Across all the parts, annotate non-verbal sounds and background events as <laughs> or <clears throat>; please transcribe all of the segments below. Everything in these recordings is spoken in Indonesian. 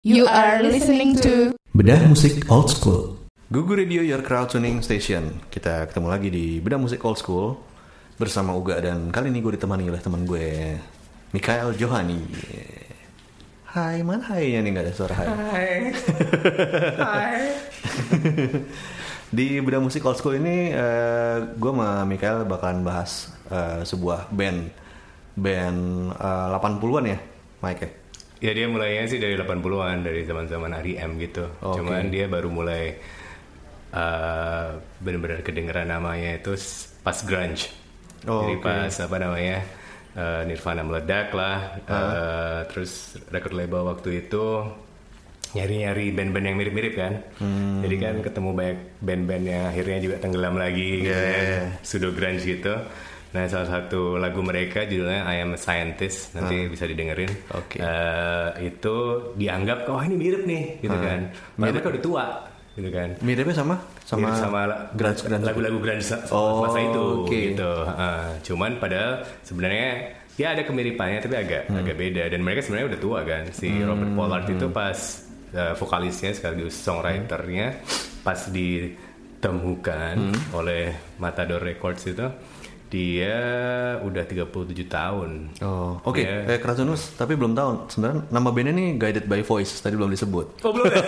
You are listening to Bedah musik old school. Gugu Radio Your Crowd Tuning Station. Kita ketemu lagi di Bedah Musik Old School bersama Uga dan kali ini gue ditemani oleh teman gue Mikael Johani. Hai, mana hai nih nggak ada suara hai. Hai. <laughs> Hai. Di Bedah Musik Old School ini eh, gue sama Mikael bakalan bahas eh, sebuah band band eh, 80-an ya, Mike ya? Ya dia mulainya sih dari 80-an dari zaman-zaman R.E.M. gitu. Oke. Cuman dia baru mulai uh, benar-benar kedengeran namanya itu pas grunge. Oh, Jadi oke. pas apa namanya uh, Nirvana meledak lah. Uh, terus record label waktu itu nyari-nyari band-band yang mirip-mirip kan. Hmm. Jadi kan ketemu banyak band-band yang akhirnya juga tenggelam lagi gitu Yeah. kan. Pseudo grunge gitu. Nah, salah satu lagu mereka judulnya I Am a Scientist. Nanti bisa didengerin. Oke. Eh, itu dianggap oh ini mirip nih gitu kan. Padahal mereka udah tua gitu kan. Miripnya sama Mirip sama, sama grunge grunge. lagu-lagu grunge Oh, masa itu oke. gitu. Eh, cuman padahal sebenarnya ya ada kemiripannya tapi agak Hmm. agak beda dan mereka sebenarnya udah tua kan. Si Robert Pollard itu pas eh, vokalisnya sekaligus songwriternya pas ditemukan Hmm. oleh Matador Records itu dia udah 37 tahun. Oh, oke. Ya. Eh, tapi belum tahu. Sebenarnya nama bandnya nih Guided by Voice. Tadi belum disebut. Oh belum ya? <laughs>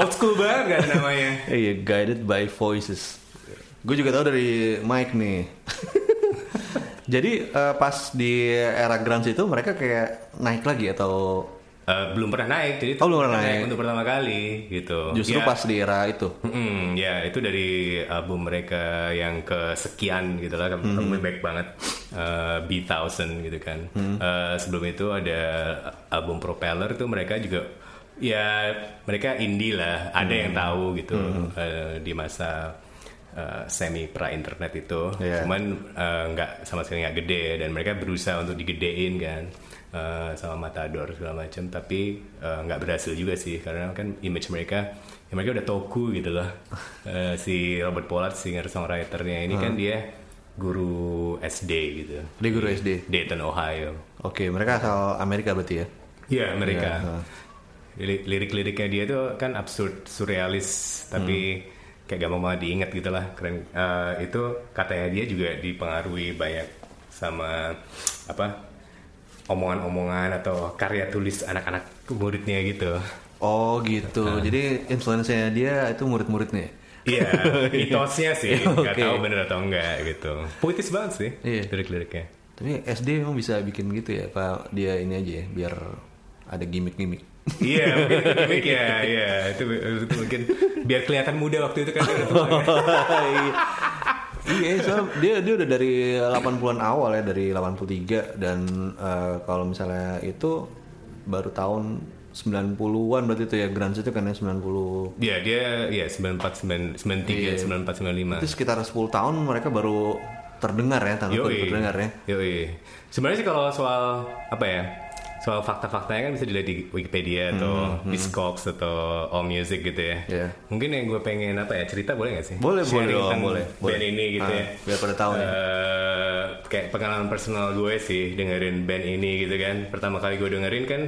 Old school banget namanya. Iya, Guided by Voices. Gue juga tahu dari Mike nih. <laughs> Jadi eh, pas di era grunge itu mereka kayak naik lagi atau Eh, belum pernah naik, jadi Oh, belum pernah naik. untuk pertama kali gitu. justru Ya, pas di era itu? mm, ya itu dari album mereka yang kesekian gitu lah, Hmm. albumnya baik banget, eh, B1000 gitu kan. Hmm. Eh, sebelum itu ada album Propeller tuh mereka juga ya mereka indie lah, ada yang Hmm. tahu gitu eh, di masa eh, semi pra internet itu, Iya. cuman nggak sama sekali nggak gede dan mereka berusaha untuk digedein kan eh, sama Matador segala macam tapi eh, nggak berhasil juga sih karena kan image mereka ya mereka udah toku gitu loh. <laughs> Eh, si Robert Pollard singer songwriternya ini kan dia guru SD gitu. Dia guru SD. Dayton Ohio. Oke, mereka asal Amerika berarti ya? Iya mereka Iya, Lirik- lirik-liriknya dia tuh kan absurd surrealis tapi kayak gampang banget diingat gitu lah. Keren. Eh, itu katanya dia juga dipengaruhi banyak sama apa omongan-omongan atau karya tulis anak-anak muridnya gitu Oh gitu. Jadi influence-nya dia itu murid-muridnya. <laughs> iya mitosnya sih nggak Oke. tahu bener atau enggak gitu puitis banget sih Iya. lirik-liriknya Tapi SD memang bisa bikin gitu ya, Pak. Dia ini aja ya, biar ada gimmick-gimmick. Iya, <laughs> mungkin gimmick ya, iya itu, itu mungkin biar kelihatan muda waktu itu kan kan? <laughs> iya, iya soalnya dia dia udah dari 80-an awal ya, dari 83 dan eh, kalau misalnya itu baru tahun 90-an berarti itu ya grunge itu kan ya 90 Iya dia ya 94 93 94 95. itu sekitar 10 tahun mereka baru terdengar ya tanda Yoi. terdengar ya Yoi. Sebenarnya sih kalau soal apa ya? Soal fakta-faktanya kan bisa dilihat di Wikipedia atau Discogs atau All Music gitu ya. Iya. Mungkin yang gue pengen apa ya cerita boleh gak sih? Boleh, boleh Sharing dong, tentang boleh, Band boleh. ini gitu Ah, ya. biar pada tahu nih. Eh, kayak pengalaman personal gue sih dengerin band ini gitu kan. Pertama kali gue dengerin kan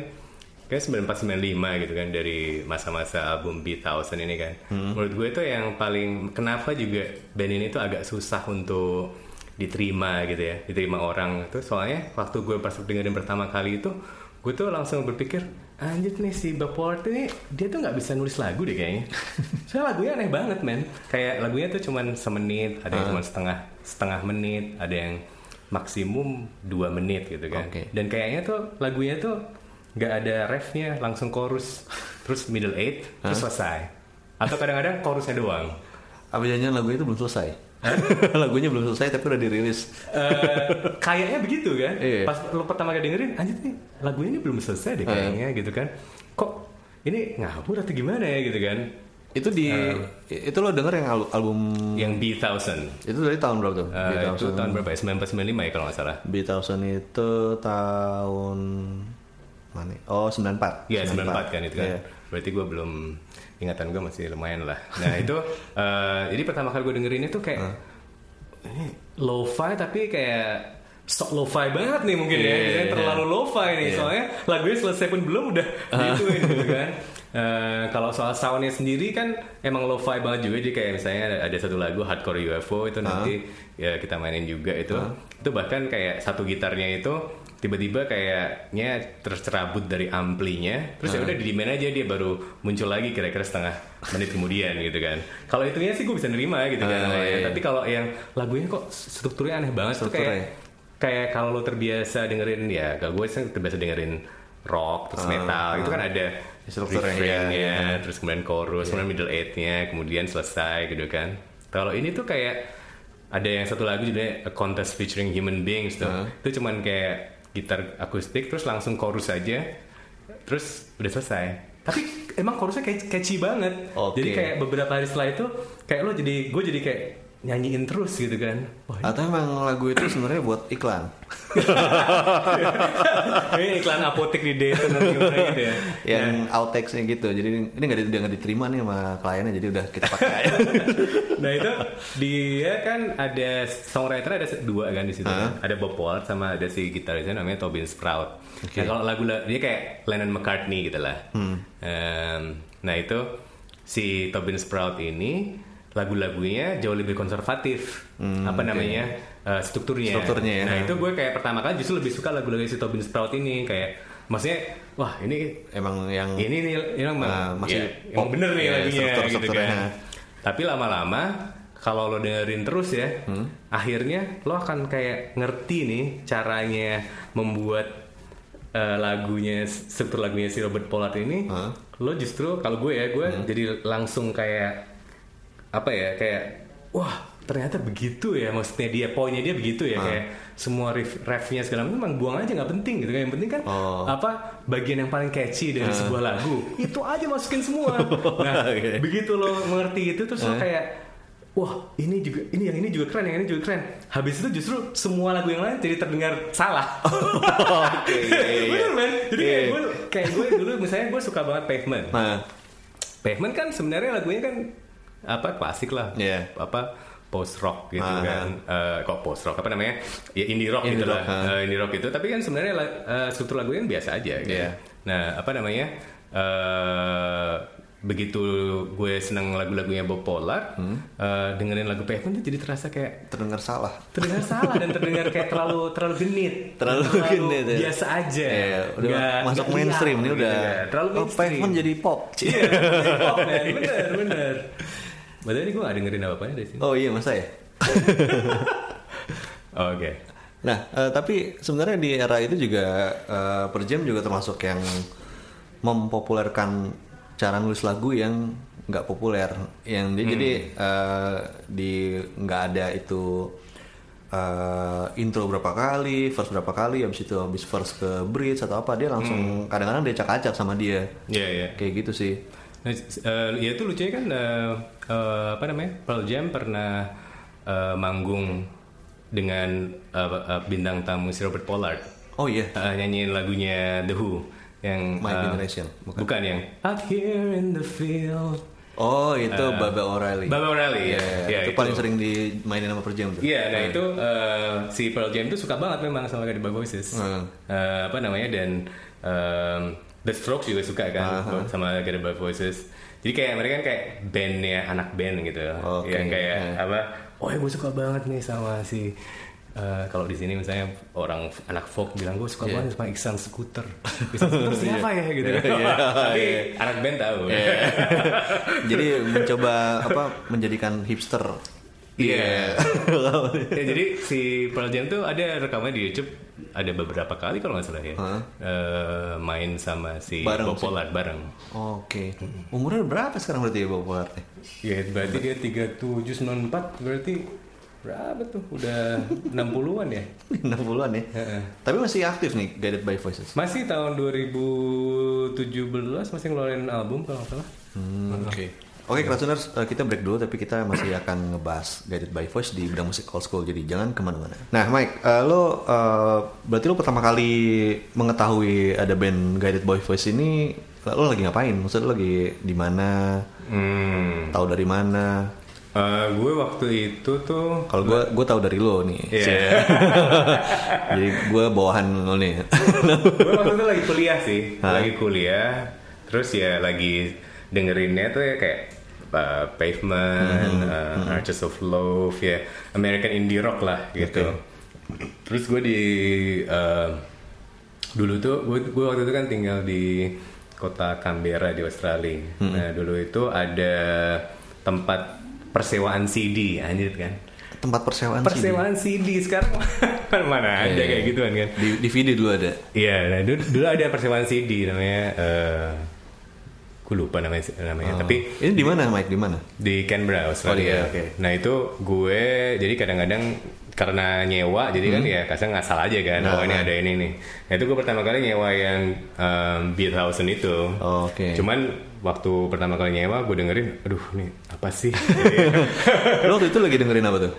kayak 9495 gitu kan dari masa-masa album B1000 ini kan. Hmm. Menurut gue itu yang paling kenapa juga band ini tuh agak susah untuk diterima gitu ya, diterima orang itu soalnya waktu gue pas dengerin pertama kali itu gue tuh langsung berpikir anjir nih si Baport ini dia tuh nggak bisa nulis lagu deh kayaknya. <laughs> Soalnya lagunya aneh banget men. Kayak lagunya tuh cuman semenit ada yang cuma setengah setengah menit ada yang maksimum dua menit gitu kan. Oke. dan kayaknya tuh lagunya tuh nggak ada refnya langsung chorus terus middle eight terus selesai. Atau kadang-kadang chorusnya doang. Apa jangan lagu itu belum selesai <laughs> lagunya belum selesai tapi udah dirilis. Eh, kayaknya begitu kan? Iya. pas lo pertama kali dengerin anjir nih lagunya ini belum selesai deh kayaknya gitu kan. Kok ini ngabur atau gimana ya gitu kan? Itu di itu lo denger yang al- album yang B1000 itu dari tahun berapa tuh? Eh, itu B1000 tahun berapa ya? 9495 ya kalau nggak salah. B1000 itu tahun mana? Oh 94 Iya 94 kan itu kan. Iya. Berarti gue belum ingatan gue masih lumayan lah. Nah itu <laughs> eh, jadi pertama kali gue dengerin itu kayak ini lo-fi tapi kayak sok lo-fi banget nih mungkin ya, Iya, gitu kan, iya. terlalu lo-fi nih, Iya. soalnya lagunya selesai pun belum udah gituin gitu kan. <laughs> Eh, kalau soal soundnya sendiri kan emang lo-fi banget juga, jadi kayak misalnya ada, ada satu lagu Hardcore UFO itu nanti ya kita mainin juga itu, itu bahkan kayak satu gitarnya itu tiba-tiba kayaknya tercerabut dari amplinya terus ya udah di demand aja dia baru muncul lagi kira-kira setengah menit kemudian gitu kan. Kalau itunya sih gue bisa nerima gitu kan Ah, iya, iya. tapi kalau yang lagunya kok strukturnya aneh banget tuh kayak kayak kalau lo terbiasa dengerin ya kalau gue sih terbiasa dengerin rock terus metal itu kan ada Strukturnya, iya, iya. terus kemudian chorus kemudian middle eight-nya kemudian selesai gitu kan. Kalau ini tuh kayak ada yang satu lagu judulnya A Contest Featuring Human Beings tuh. Itu cuman kayak gitar akustik terus langsung chorus aja. Terus udah selesai. Tapi emang chorusnya catchy banget. Oke. jadi kayak beberapa hari setelah itu kayak lo jadi gue jadi kayak nyanyiin terus gitu kan wah Atau emang lagu itu sebenarnya buat iklan? <laughs> ini iklan apotek di gimana gitu ya Yang outtakes-nya gitu. Jadi ini nggak udah nggak diterima nih sama kliennya, jadi udah kita pakai. <laughs> nah itu dia kan ada songwriter ada dua kan di situ kan. ada Bob Ward sama ada si gitarisnya namanya Tobin Sprout nah kalau lagu dia kayak Lennon McCartney gitu lah Em, nah itu si Tobin Sprout ini lagu-lagunya jauh lebih konservatif apa namanya eh, strukturnya Strukturnya ya. nah itu gue kayak pertama kali justru lebih suka lagu-lagu si Tobin Sprout ini kayak maksudnya wah ini emang yang ini nih ini emang Nah, masih ya, pop, emang bener nih ya, lagunya gitu struktur-strukturnya. kan. Tapi lama-lama kalau lo dengerin terus ya, Hmm? akhirnya lo akan kayak ngerti nih caranya membuat eh, lagunya struktur lagunya si Robert Pollard ini. Hah? Lo justru kalau gue ya gue Hmm? jadi langsung kayak apa ya kayak wah ternyata begitu ya maksudnya dia poinnya dia begitu ya kayak semua riff refnya segala macam emang buang aja nggak penting gitu kan. Yang penting kan Oh. apa bagian yang paling catchy dari sebuah lagu itu aja masukin semua. <laughs> Nah Oke. begitu lo mengerti itu terus lo kayak wah ini juga ini yang ini juga keren yang ini juga keren. Habis itu justru semua lagu yang lain jadi terdengar salah. <laughs> Oke, iya, iya, iya. bener man jadi kayak Iya. gue kayak gue dulu misalnya gue suka banget pavement. Nah, Pavement kan sebenarnya lagunya kan apa klasik lah, Iya. apa post rock gitu Ah. kan, Eh, kok post rock apa namanya, ya indie rock Indie gitu rock, lah, ah. Eh, indie rock itu. Tapi kan sebenarnya eh, struktur lagunya kan biasa aja. Gitu. Iya. Nah apa namanya, eh, begitu gue seneng lagu-lagunya Bob Pollard, Hmm. eh, dengerin lagu Pavement tuh jadi terasa kayak terdengar salah. terdengar salah dan terdengar kayak terlalu terlalu genit, Terlalu genit, ya. biasa aja, Iya, udah Nggak- masuk nggak mainstream ini gitu udah. kan. terlalu Oh, mainstream. pavement jadi pop. Iya, jadi pop, man. bener, bener. Padahal ini gue gak dengerin apa-apanya dari sini. Oh iya masa ya? Oh, <laughs> Oke. Nah, eh, tapi sebenarnya di era itu juga eh, Per Jam juga termasuk yang mempopulerkan cara nulis lagu yang nggak populer. Yang dia jadi eh, di nggak ada itu eh, intro berapa kali, verse berapa kali, habis itu habis verse ke bridge atau apa dia langsung kadang-kadang dia acak-acak sama dia. Iya, iya. Kayak gitu sih. Nah, eh, ya itu lucunya kan eh, eh, apa namanya? Pearl Jam pernah eh, manggung dengan eh, eh, bintang tamu si Robert Pollard. Oh iya. Eh, nyanyiin lagunya The Who yang My eh, Generation, bukan? bukan yang Out Here in the Field. Oh itu Baba O'Reilly. Baba O'Reilly, ya. Iya, Ya, itu, itu. paling sering dimainin sama Per Jam tuh. Iya, nah itu eh, si Pearl Jam itu suka banget memang sama Gadiba Voices. Hmm. Eh, apa namanya dan The Strokes juga suka kan sama Gadiba Voices. Jadi kayak mereka kan kayak bandnya anak band gitu, Oke, yang kayak ya. apa? Oh ya gue suka banget nih sama si eh, kalau di sini misalnya orang anak folk bilang gue suka banget sama Iksan Scooter. <laughs> Iksan Scooter siapa ya gitu kan? Iya, <laughs> Tapi iya. anak band tahu. <laughs> Jadi mencoba apa menjadikan hipster. Iya. ya, jadi si Pearl Jam tuh ada rekamannya di YouTube ada beberapa kali kalau nggak salah ya Hah? Eh, main sama si Bareng Bob sih. Pollard bareng. Oke. Umurnya berapa sekarang berarti ya Bapak Pollard? Ya berarti dia 3794 berarti berapa tuh? Udah 60-an ya? <laughs> 60-an ya. Heeh. Tapi masih aktif nih Guided by Voices. Masih tahun 2017 masih ngeluarin album kalau nggak salah. Hmm, Oke. Oke, Krasuners, eh, kita break dulu tapi kita masih akan ngebahas Guided by Voice di bidang musik old school, jadi jangan ke mana-mana. Nah, Mike, eh, lo eh, berarti lo pertama kali mengetahui ada band Guided by Voice ini, lo lagi ngapain? Maksudnya lo lagi di mana? Hmm. Tahu dari mana? Eh, gue waktu itu tuh Kalau gue gue tahu dari lo nih. Iya. Cie. <laughs> Jadi gue bawahan lo nih. gue waktu itu lagi kuliah sih, Hah? lagi kuliah, terus ya lagi dengerinnya tuh ya kayak uh, Pavement, Hmm, uh, Arches of Love, ya American indie rock lah gitu. Terus gue di uh, dulu tuh gue gue waktu itu kan tinggal di kota Canberra di Australia. Hmm. Nah dulu itu ada tempat persewaan CD, anjir kan. Tempat persewaan. Persewaan CD sekarang <laughs> mana ada Iya, kayak iya. gituan kan. Di DVD dulu ada. Iya, nah dulu, dulu ada persewaan CD namanya eh gue lupa namanya namanya, tapi Ini di mana Mike? Di mana? di Canberra Australia. Oh, iya, oke. Nah itu gue jadi kadang-kadang karena nyewa jadi kan ya kadang ngasal aja kan Hmm. Nah, oh ini nah. ada ini nih nah itu gue pertama kali nyewa yang um, Beathausen itu Oh, oke. cuman waktu pertama kali nyewa gue dengerin aduh nih apa sih <laughs> Lo waktu itu lagi dengerin apa tuh?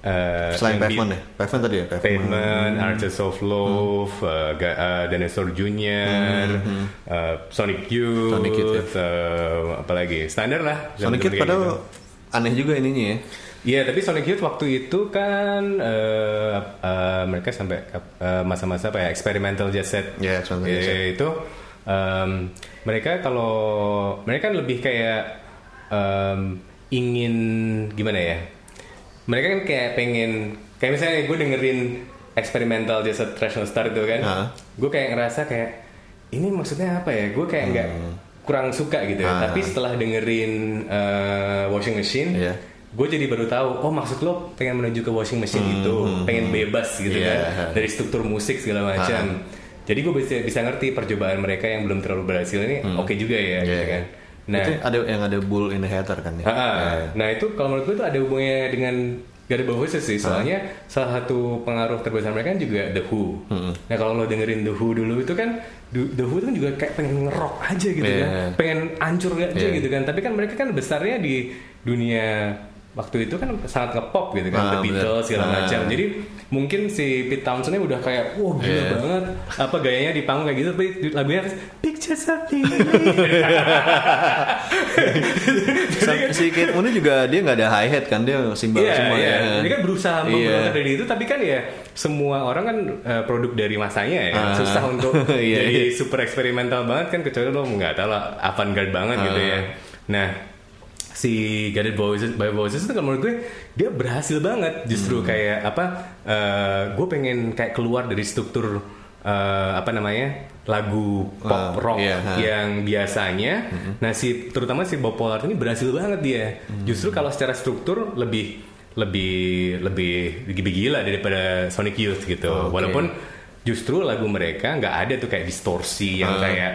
Eh, Selain Pavement ya? Pavement tadi ya? Pavement, Arches of Love, uh, Ga- uh, Dinosaur Junior, uh, Sonic Youth, Sonic Youth, uh, apalagi standar lah. Sonic Youth padahal gitu. aneh juga ininya ya. Iya, tapi Sonic Youth waktu itu kan uh, uh, mereka sampai uh, masa-masa apa ya experimental jazz set. Iya, experimental jazz Iya, set. itu um, mereka kalau mereka kan lebih kayak um, ingin gimana ya? Mereka kan kayak pengen kayak misalnya gue dengerin experimental jazz set Threshold Star itu kan, Ah. gue kayak ngerasa kayak ini maksudnya apa ya? Gue kayak nggak kurang suka gitu. ya. Hmm. Ah. Tapi setelah dengerin uh, Washing Machine, Iya. gue jadi baru tahu oh maksud lo pengen menuju ke washing machine itu pengen bebas gitu Iya. kan dari struktur musik segala macam jadi gue bisa bisa ngerti percobaan mereka yang belum terlalu berhasil ini oke juga ya gitu Iya. kan nah Itu ada yang ada bull in the hatter kan ya. ah, ah. nah itu kalau menurut gue itu ada hubungannya dengan Gak ada khusus sih, soalnya salah satu pengaruh terbesar mereka kan juga The Who. Nah kalau lo dengerin The Who dulu itu kan The Who itu kan juga kayak pengen ngerok aja gitu Iya. kan, pengen hancur aja Iya. gitu kan. Tapi kan mereka kan besarnya di dunia waktu itu kan sangat ngepop gitu kan, Ah, The Beatles bener. segala Ah. macam. Jadi mungkin si Pete Townsendnya udah kayak wah gila Iya. banget, apa gayanya di panggung kayak gitu, tapi lagunya Pictures of me. Sa- si Kate Moon juga dia nggak ada hi hat kan dia simbal Iya, semua iya. ya. Dia kan berusaha Iya. memberontak dari itu, tapi kan ya semua orang kan eh, produk dari masanya ya, Ah. susah untuk <laughs> Iya, jadi iya. super eksperimental banget kan kecuali lo nggak tahu lah avant-garde banget gitu Ah. ya. Nah, si Guided Voices, by Voices itu kan menurut gue dia berhasil banget Hmm. justru kayak apa? eh, gue pengen kayak keluar dari struktur eh, apa namanya lagu pop Ah, rock iya, ha. yang biasanya. Nah si terutama si Bob Pollard ini berhasil banget dia. Justru kalau secara struktur lebih lebih lebih lebih gila daripada Sonic Youth gitu. Oh, oke. Walaupun justru lagu mereka nggak ada tuh kayak distorsi yang Ah. kayak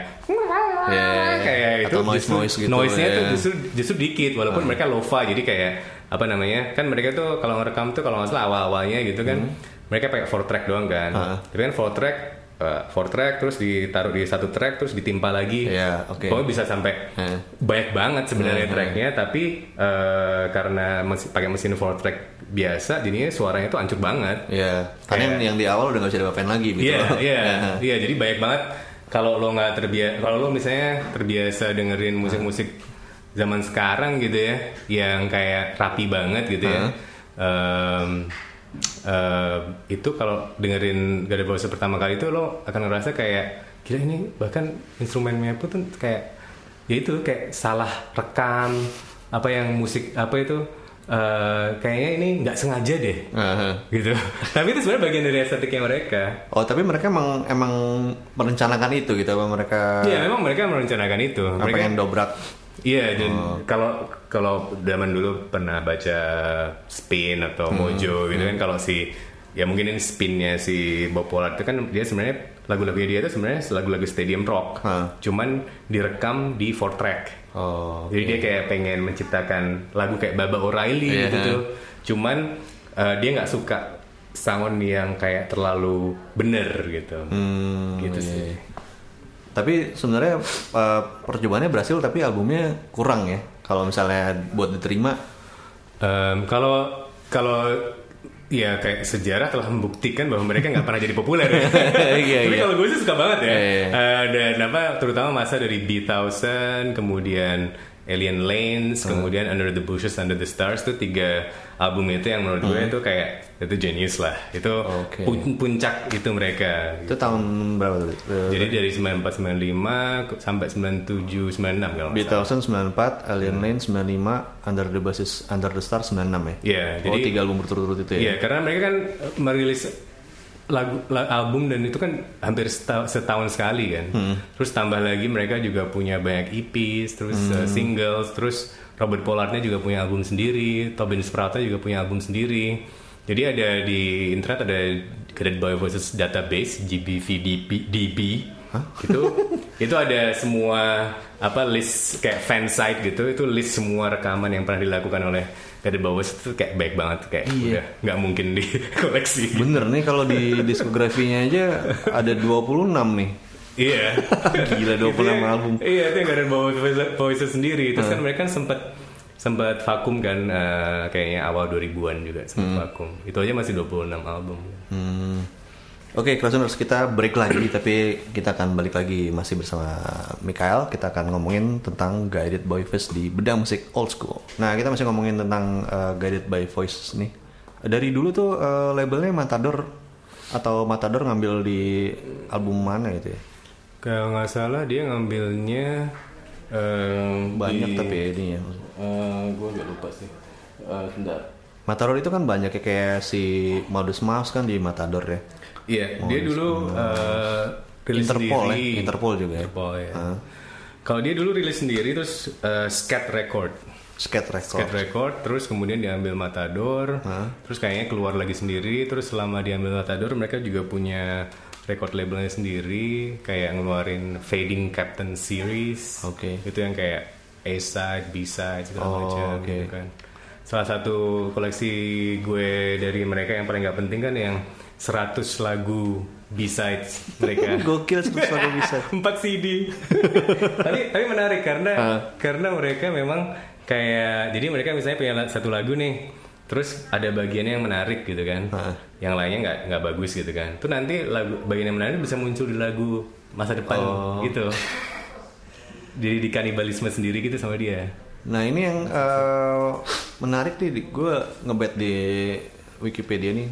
Iya. kayak itu Atau noise- noise gitu, noise-nya tuh iya. justru justru dikit walaupun mereka lo-fi jadi kayak apa namanya kan mereka tuh kalau ngerekam tuh kalau nggak salah awal-awalnya gitu kan mereka pakai four track doang kan Ah. tapi kan four track uh, four track terus ditaruh di satu track terus ditimpa lagi Iya, oke. pokoknya bisa sampai Hmm. banyak banget sebenarnya Hmm, tracknya tapi uh, karena mesi- pakai mesin four track biasa jadinya suaranya tuh hancur banget Iya, karena yang, yang di awal udah nggak bisa diapain lagi gitu. Iya, iya, Nah, <laughs> iya. Jadi banyak banget kalau lo nggak terbiasa, kalau lo misalnya terbiasa dengerin musik-musik zaman sekarang gitu ya, yang kayak rapi banget gitu ya. em, em, itu kalau dengerin Gada Bawasa pertama kali itu lo akan ngerasa kayak gila ini bahkan instrumennya pun tuh kayak ya itu kayak salah rekam apa yang musik apa itu eh, kayaknya ini nggak sengaja deh Aha. gitu. <laughs> Tapi itu sebenarnya bagian dari estetiknya mereka. Oh, tapi mereka emang emang merencanakan itu gitu apa mereka Iya, memang mereka merencanakan itu. Mereka pengen dobrak Iya, dan kalau kalau zaman dulu pernah baca Spin atau Mojo gitu kan kalau si ya mungkin ini spinnya si Bob Pollard itu kan dia sebenarnya lagu-lagunya dia itu sebenarnya lagu-lagu stadium rock. Hah. Cuman direkam di four track. Oh. Jadi dia kayak pengen menciptakan lagu kayak Baba O'Reilly Iya. gitu tuh. Cuman eh, dia nggak suka sound yang kayak terlalu bener gitu. Hmm, gitu iya, sih. iya. Tapi sebenarnya uh, percobaannya berhasil tapi albumnya kurang ya. Kalau misalnya buat diterima Em, kalau kalau ya kayak sejarah telah membuktikan bahwa mereka nggak pernah jadi populer ya. <laughs> Iya, Tapi iya. kalau gue sih suka banget ya. Iya, iya. Eh, dan apa terutama masa dari B1000 kemudian Alien Lanes, kemudian Under the Bushes, Under the Stars tuh tiga album itu yang menurut gue itu kayak itu genius lah. Itu Oke. pun- puncak itu mereka. Itu tahun berapa tuh? Eh, Jadi dari 94 95 ke- sampai 97 96 kalau Beatles salah. 94, Alien Lane 95, Under the Basis, Under the Stars 96 ya? Iya, oh, jadi tiga album berturut-turut itu ya? Iya, karena mereka kan merilis lagu la- album dan itu kan hampir seta- setahun sekali kan. Hmm. Terus tambah lagi mereka juga punya banyak EPs, terus eh, Hmm. singles, terus Robert Pollardnya juga punya album sendiri, Tobin Sproutnya juga punya album sendiri. Jadi ada di internet ada Guided by Voices Database GBVDB itu <laughs> itu ada semua apa list kayak fansite gitu itu list semua rekaman yang pernah dilakukan oleh By Voices itu kayak baik banget kayak Iya. udah nggak mungkin di <laughs> koleksi Bener nih kalau di diskografinya aja ada 26 nih. iya Gila 26 Itu yang- album. iya itu yang by Voices, Voices sendiri terus kan mereka kan sempat sempat vakum kan eh, kayaknya awal 2000-an juga sempat vakum itu aja masih 26 album Hmm. Oke, Krasuners, kita break lagi, tapi kita akan balik lagi masih bersama Mikael. Kita akan ngomongin tentang Guided by Voice di beda musik old school. Nah, kita masih ngomongin tentang uh, Guided by Voice nih. Dari dulu tuh uh, labelnya Matador atau Matador ngambil di album mana gitu ya? kalau nggak salah dia ngambilnya eh, Banyak di- tapi ya ini ya. gue gak lupa sih. Eh, sebentar. Matador itu kan banyak ya kayak si Modus Mouse kan di Matador ya. Iya, dia dulu eh, rilis Interpol sendiri. ya, Interpol juga ya. Interpol ya. Ah. Kalau dia dulu rilis sendiri terus eh, Scat Record. Skate Records. Scat Record terus kemudian diambil Matador. Terus kayaknya keluar lagi sendiri terus selama diambil Matador mereka juga punya record labelnya sendiri kayak ngeluarin Fading Captain Series. Oke. Itu yang kayak A-side, B-side segala Oh, macam oke. gitu kan. Salah satu koleksi gue dari mereka yang paling nggak penting kan yang 100 lagu B-sides mereka. <laughs> Gokil terus lagu bisa. 4 CD. tapi tapi menarik karena Ah. karena mereka memang kayak jadi mereka misalnya punya satu lagu nih, terus ada bagiannya yang menarik gitu kan, Ah. yang lainnya nggak nggak bagus gitu kan. Tuh nanti lagu bagian yang menarik bisa muncul di lagu masa depan Oh. gitu. Jadi di kanibalisme sendiri gitu sama dia. Nah ini yang eh, menarik nih, gue ngebet di Wikipedia nih.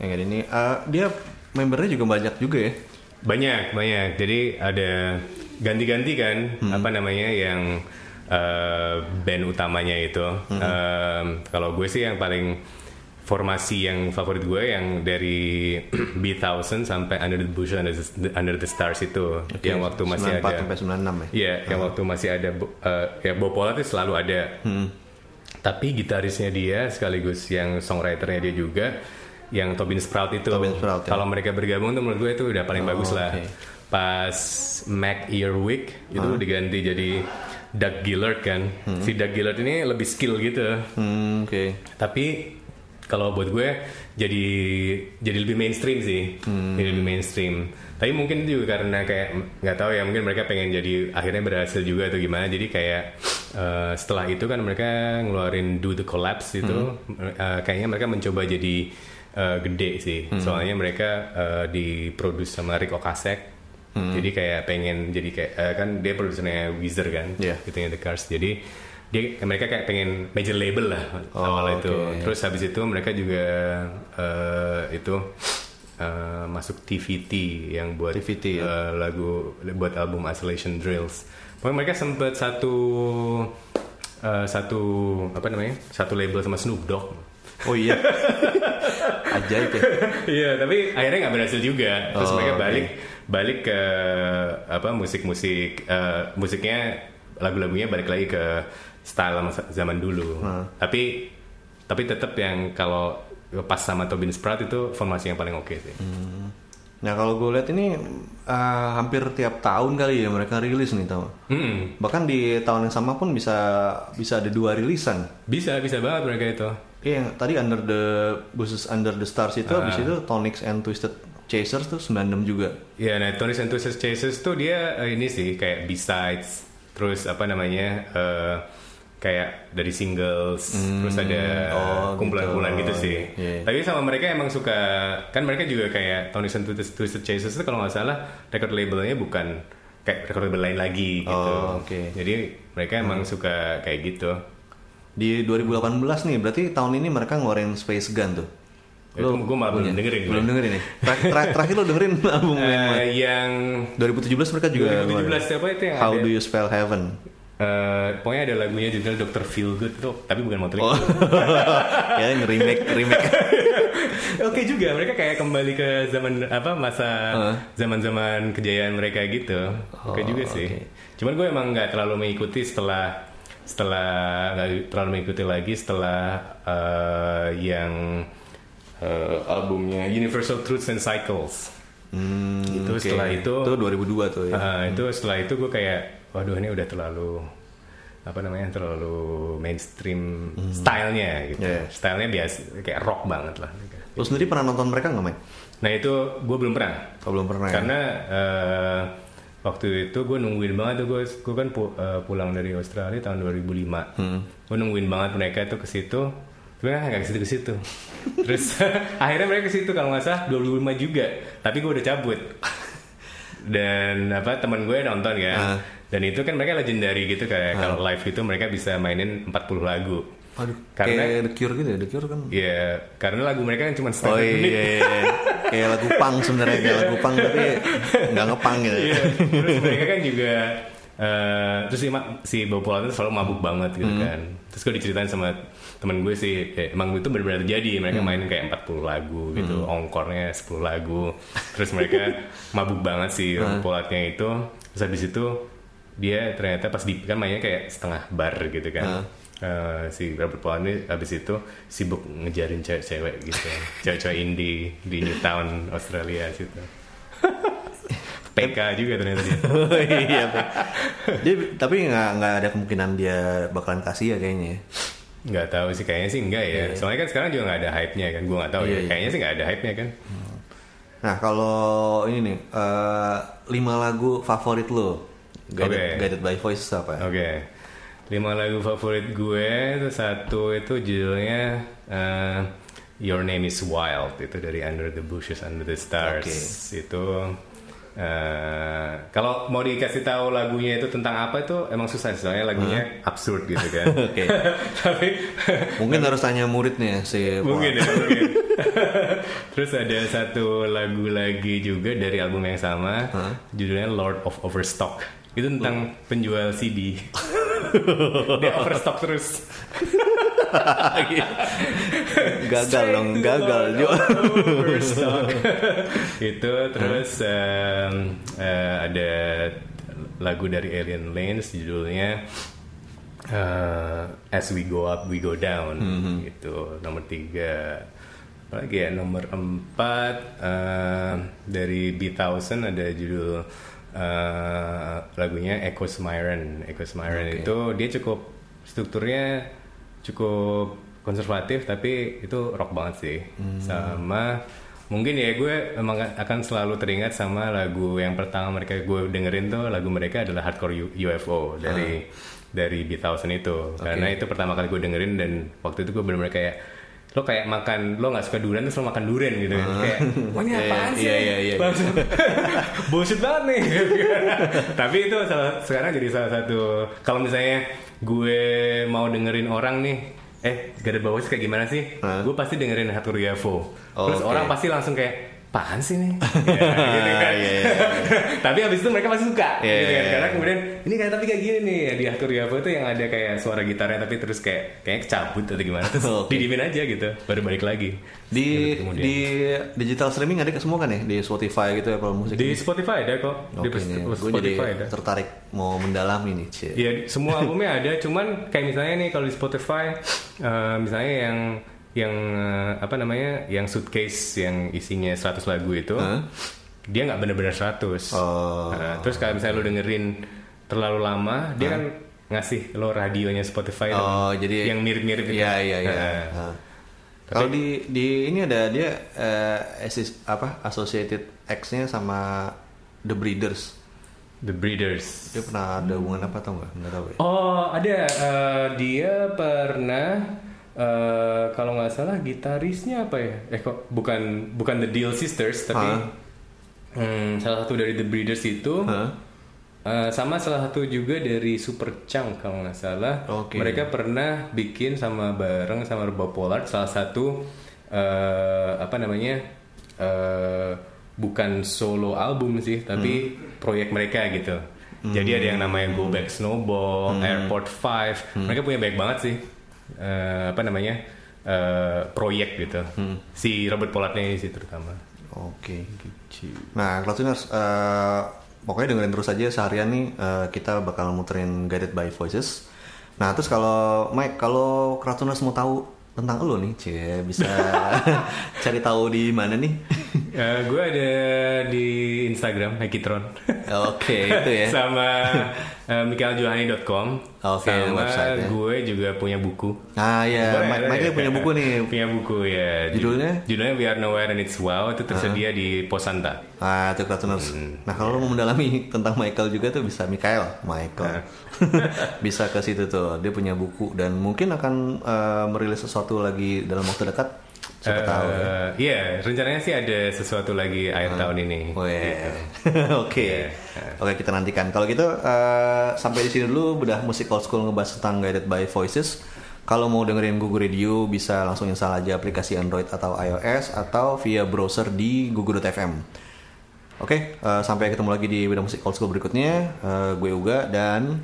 Yang ini, eh, dia membernya juga banyak juga ya. Banyak, banyak. Jadi ada ganti-ganti kan, apa namanya yang eh, band utamanya itu. Em, kalau gue sih yang paling formasi yang favorit gue yang dari <clears throat> B1000 sampai Under the Bush Under the, Under the Stars itu, yang waktu masih 94 ada. sampai 96 ya. Iya, yang waktu masih ada eh, ya Bob Pollard itu selalu ada. Tapi gitarisnya dia sekaligus yang songwriternya dia juga yang Tobin Sprout itu. Tobin Sprout, ya. Kalau mereka bergabung tuh menurut gue itu udah paling Oh, bagus lah. oke. Pas Mac Earwig itu diganti jadi Doug Gillard kan. Si Doug Gillard ini lebih skill gitu. Hmm, oke. Tapi kalau buat gue jadi jadi lebih mainstream sih, jadi lebih mainstream. Tapi mungkin itu juga karena kayak nggak tahu ya mungkin mereka pengen jadi akhirnya berhasil juga atau gimana. Jadi kayak eh, setelah itu kan mereka ngeluarin Do the Collapse itu, eh, kayaknya mereka mencoba jadi eh, gede sih. Soalnya mereka eh, diproduce sama Rick Ocasek. Jadi kayak pengen jadi kayak eh, kan dia produsernya Weezer kan, Iya. gitu The Cars. Jadi dia mereka kayak pengen major label lah Oh, awal itu. oke. Terus habis itu mereka juga eh, itu eh, masuk TVT yang buat TVT, ya. lagu buat album Isolation Drills. Pokoknya mereka sempat satu eh, satu apa namanya satu label sama Snoop Dogg. Oh iya. <laughs> Ajaib ya. Iya, tapi akhirnya nggak berhasil juga. Terus Oh, mereka balik balik ke apa musik-musik eh, musiknya lagu-lagunya balik lagi ke style zaman dulu. Tapi tapi tetap yang kalau pas sama Tobin Sprout itu formasi yang paling oke sih. Nah kalau gue lihat ini eh, hampir tiap tahun kali ya mereka rilis nih tau. Hmm, Bahkan di tahun yang sama pun bisa bisa ada dua rilisan. bisa bisa banget mereka itu. Iya, yang tadi Under the Buses Under the Stars itu Ah. habis itu Tonics and Twisted Chasers tuh 96 juga. Ya, nah Tony Santos Chases tuh dia eh, ini sih kayak B-sides, terus apa namanya eh, kayak dari singles, terus ada oh, kumpulan-kumpulan gitu. gitu, sih. Iya. Tapi sama mereka emang suka, kan mereka juga kayak Tony Santos Twisted Chases itu kalau nggak salah record labelnya bukan kayak record label lain lagi gitu. Oh, oke. Jadi mereka emang suka kayak gitu. Di 2018 nih, berarti tahun ini mereka ngeluarin Space Gun tuh. Itu gue malah belum dengerin. Belum dengerin nih. Terakhir, terakhir, terakhir lo dengerin <laughs> album? Eh, yang 2017 mereka juga 2017 ngeluarin. siapa itu yang How ada? Do You Spell Heaven? Eh, pokoknya ada lagunya judul Dr. Feel Good tuh, tapi bukan Motley Oh, <laughs> ya remake remake. <laughs> Oke juga, mereka kayak kembali ke zaman apa masa zaman-zaman kejayaan mereka gitu. Oke Oh, juga sih. Cuman gue emang nggak terlalu mengikuti setelah setelah nggak terlalu mengikuti lagi setelah eh, yang eh, albumnya Universal Truths and Cycles. Hmm, Itu oke. setelah itu- itu 2002 tuh ya. Ah, itu setelah itu gue kayak waduh ini udah terlalu apa namanya terlalu mainstream stylenya gitu Yeah. stylenya biasa kayak rock banget lah Lo sendiri pernah nonton mereka nggak, Mike? nah itu gue belum pernah Oh, belum pernah ya? karena eh, waktu itu gue nungguin banget tuh gue gue kan pu- eh, pulang dari Australia tahun 2005 Hmm. gue nungguin banget mereka tuh ke situ. Tapi kan nggak ke situ ke situ. <laughs> Terus <laughs> akhirnya mereka ke situ kalau nggak salah 2005 juga. Tapi gue udah cabut. Dan apa teman gue nonton kan. Ah. dan itu kan mereka legendary gitu kayak kalau live itu mereka bisa mainin 40 lagu Aduh, Karena- kayak The Cure gitu ya, The Cure kan. ya karena lagu mereka kan cuma Oh setengah iya, menit iya, iya. kayak lagu pang sebenarnya kayak lagu pang tapi nggak ngepang gitu. Iya, terus mereka kan juga eh, terus si, si Bob Polat itu selalu mabuk banget gitu Hmm. kan. Terus gue diceritain sama temen gue sih, eh, emang itu benar-benar terjadi. Mereka Hmm. mainin kayak 40 lagu gitu, ongkornya 10 lagu. Terus mereka mabuk banget si Hmm. Bob Polatnya itu. Terus habis itu dia ternyata pas di kan mainnya kayak setengah bar gitu kan. Hmm. Eh, si Robert Polat ini abis itu sibuk ngejarin cewek-cewek gitu <laughs> cewek-cewek indie di Newtown Australia situ <laughs> PK juga ternyata dia <laughs> Oh iya. Dia tapi nggak nggak ada kemungkinan dia bakalan kasih ya kayaknya. ya. nggak tahu sih kayaknya sih enggak ya soalnya kan sekarang juga nggak ada hype-nya kan gue nggak tahu Iya, ya iya. kayaknya sih nggak ada hype-nya kan Nah kalau ini nih eh, lima lagu favorit lo guided, Oke. guided by voice apa? ya? oke lima lagu favorit gue itu satu itu judulnya eh, Your Name Is Wild itu dari Under the Bushes Under the Stars Oke. itu eh, kalau mau dikasih tahu lagunya itu tentang apa itu emang susah soalnya lagunya absurd gitu kan <laughs> Oke. <laughs> tapi Mungkin harus tanya muridnya si mungkin ya mungkin <laughs> terus ada satu lagu lagi juga dari album yang sama Hah? judulnya Lord of Overstock itu tentang penjual CD <laughs> dia overstock terus. <laughs> Gagal dong, gagal <laughs> Overstock. Itu terus em, eh, ada lagu dari Alien Lanes judulnya eh, As We Go Up We Go Down. Gitu. Nomor tiga. Apalagi ya? Nomor empat eh, dari B1000 ada judul eh, lagunya Echo Myron Echo Myron Oke. itu dia cukup strukturnya cukup konservatif tapi itu rock banget sih. Sama mungkin ya gue emang akan selalu teringat sama lagu yang pertama mereka gue dengerin tuh lagu mereka adalah Hardcore U- UFO dari dari B1000 itu. Karena itu pertama kali gue dengerin dan waktu itu gue bener-bener kayak lo kayak makan lo nggak suka durian terus lo makan durian gitu kan kayak wah ini Iya, apaan sih iya, iya, iya. Langsung, <laughs> bullshit banget nih <laughs> tapi itu salah, sekarang jadi salah satu kalau misalnya gue mau dengerin orang nih eh gak ada bawah kayak gimana sih Hah? gue pasti dengerin Hatu Riavo Oh, terus oke. orang pasti langsung kayak apaan sih nih Ya, gitu kan. Iya, iya, tapi habis itu mereka pasti suka Iya, gitu kan. iya, karena iya. kemudian ini kayak tapi kayak gini nih di Hatu Riavo itu yang ada kayak suara gitarnya tapi terus kayak kayak kecabut atau gimana terus Oke. didiemin aja gitu baru balik lagi Di Gitu di digital streaming ada semua kan ya di Spotify gitu Apple Music. di Spotify ada kok di Oke, nih, gue jadi Spotify ada tertarik mau mendalami nih, Cie. Iya, semua albumnya ada, cuman kayak misalnya nih kalau di Spotify, eh, misalnya yang yang eh, apa namanya, yang suitcase yang isinya 100 lagu itu, Hah? dia nggak bener-bener 100. Oh. Nah, terus kalau misalnya lo dengerin terlalu lama, dia kan ngasih lo radionya Spotify Oh, jadi yang mirip-mirip itu. Iya, iya, iya. Nah. Kalau di di ini ada dia eh, asis- apa Associated X-nya sama The Breeders. The Breeders. Dia pernah ada hubungan apa tau nggak? Nggak tahu ya. Oh ada Eh, dia pernah eh, kalau nggak salah gitarisnya apa ya? Eh kok bukan bukan The Deal Sisters tapi Hah? hmm, salah satu dari The Breeders itu Hah? Eh, sama salah satu juga dari Super Chunk kalau nggak salah. Oke. Mereka pernah bikin sama bareng sama Rebel Polar salah satu eh, apa namanya eh, bukan solo album sih tapi proyek mereka gitu. Jadi ada yang namanya Go Back Snowball, Airport 5. Mereka punya banyak banget sih eh, apa namanya eh, proyek gitu. Si Robert Pollardnya ini sih terutama. Oke. Nah, Cloudtuners, eh pokoknya dengerin terus aja seharian nih eh, kita bakal muterin Guided by Voices. Nah, terus kalau Mike, kalau Cloudtuners mau tahu tentang lo nih, cie bisa <laughs> cari tahu di mana nih? Eh, gue ada di Instagram Hekitron. Oke, <laughs> itu ya. sama uh, michaeljohani.com. Oke, sama website ya. gue juga punya buku. Nah, ya, boleh. Mike punya buku nih. <laughs> Punya buku ya. Ju- Judulnya? Judulnya We Are Nowhere and It's Wow. Itu tersedia di Posanta. Nah, itu Cloudtuners. Hmm. Nah, kalau lo mau mendalami tentang Michael juga tuh bisa Michael, Michael. <laughs> bisa ke situ tuh. Dia punya buku dan mungkin akan eh, merilis sesuatu lagi dalam waktu dekat. Siapa tahu ya. Iya, rencananya sih ada sesuatu lagi akhir tahun ini. Oh, iya. Gitu. <laughs> Oke. Oke, kita nantikan. Kalau gitu eh, sampai di sini dulu udah musik old school ngebahas tentang Guided by Voices. Kalau mau dengerin Google Radio bisa langsung install aja aplikasi Android atau iOS atau via browser di google.fm. Oke, eh, sampai ketemu lagi di bidang musik old school berikutnya. Eh, gue Uga dan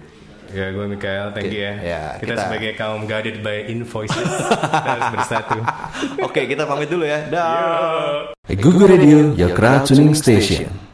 Ya, gue Mikael, thank you ya. Ya, kita, kita- sebagai kaum guided by invoices, kita harus bersatu. <laughs> Oke, kita pamit dulu ya. Dah. Google Radio, your crowd tuning station.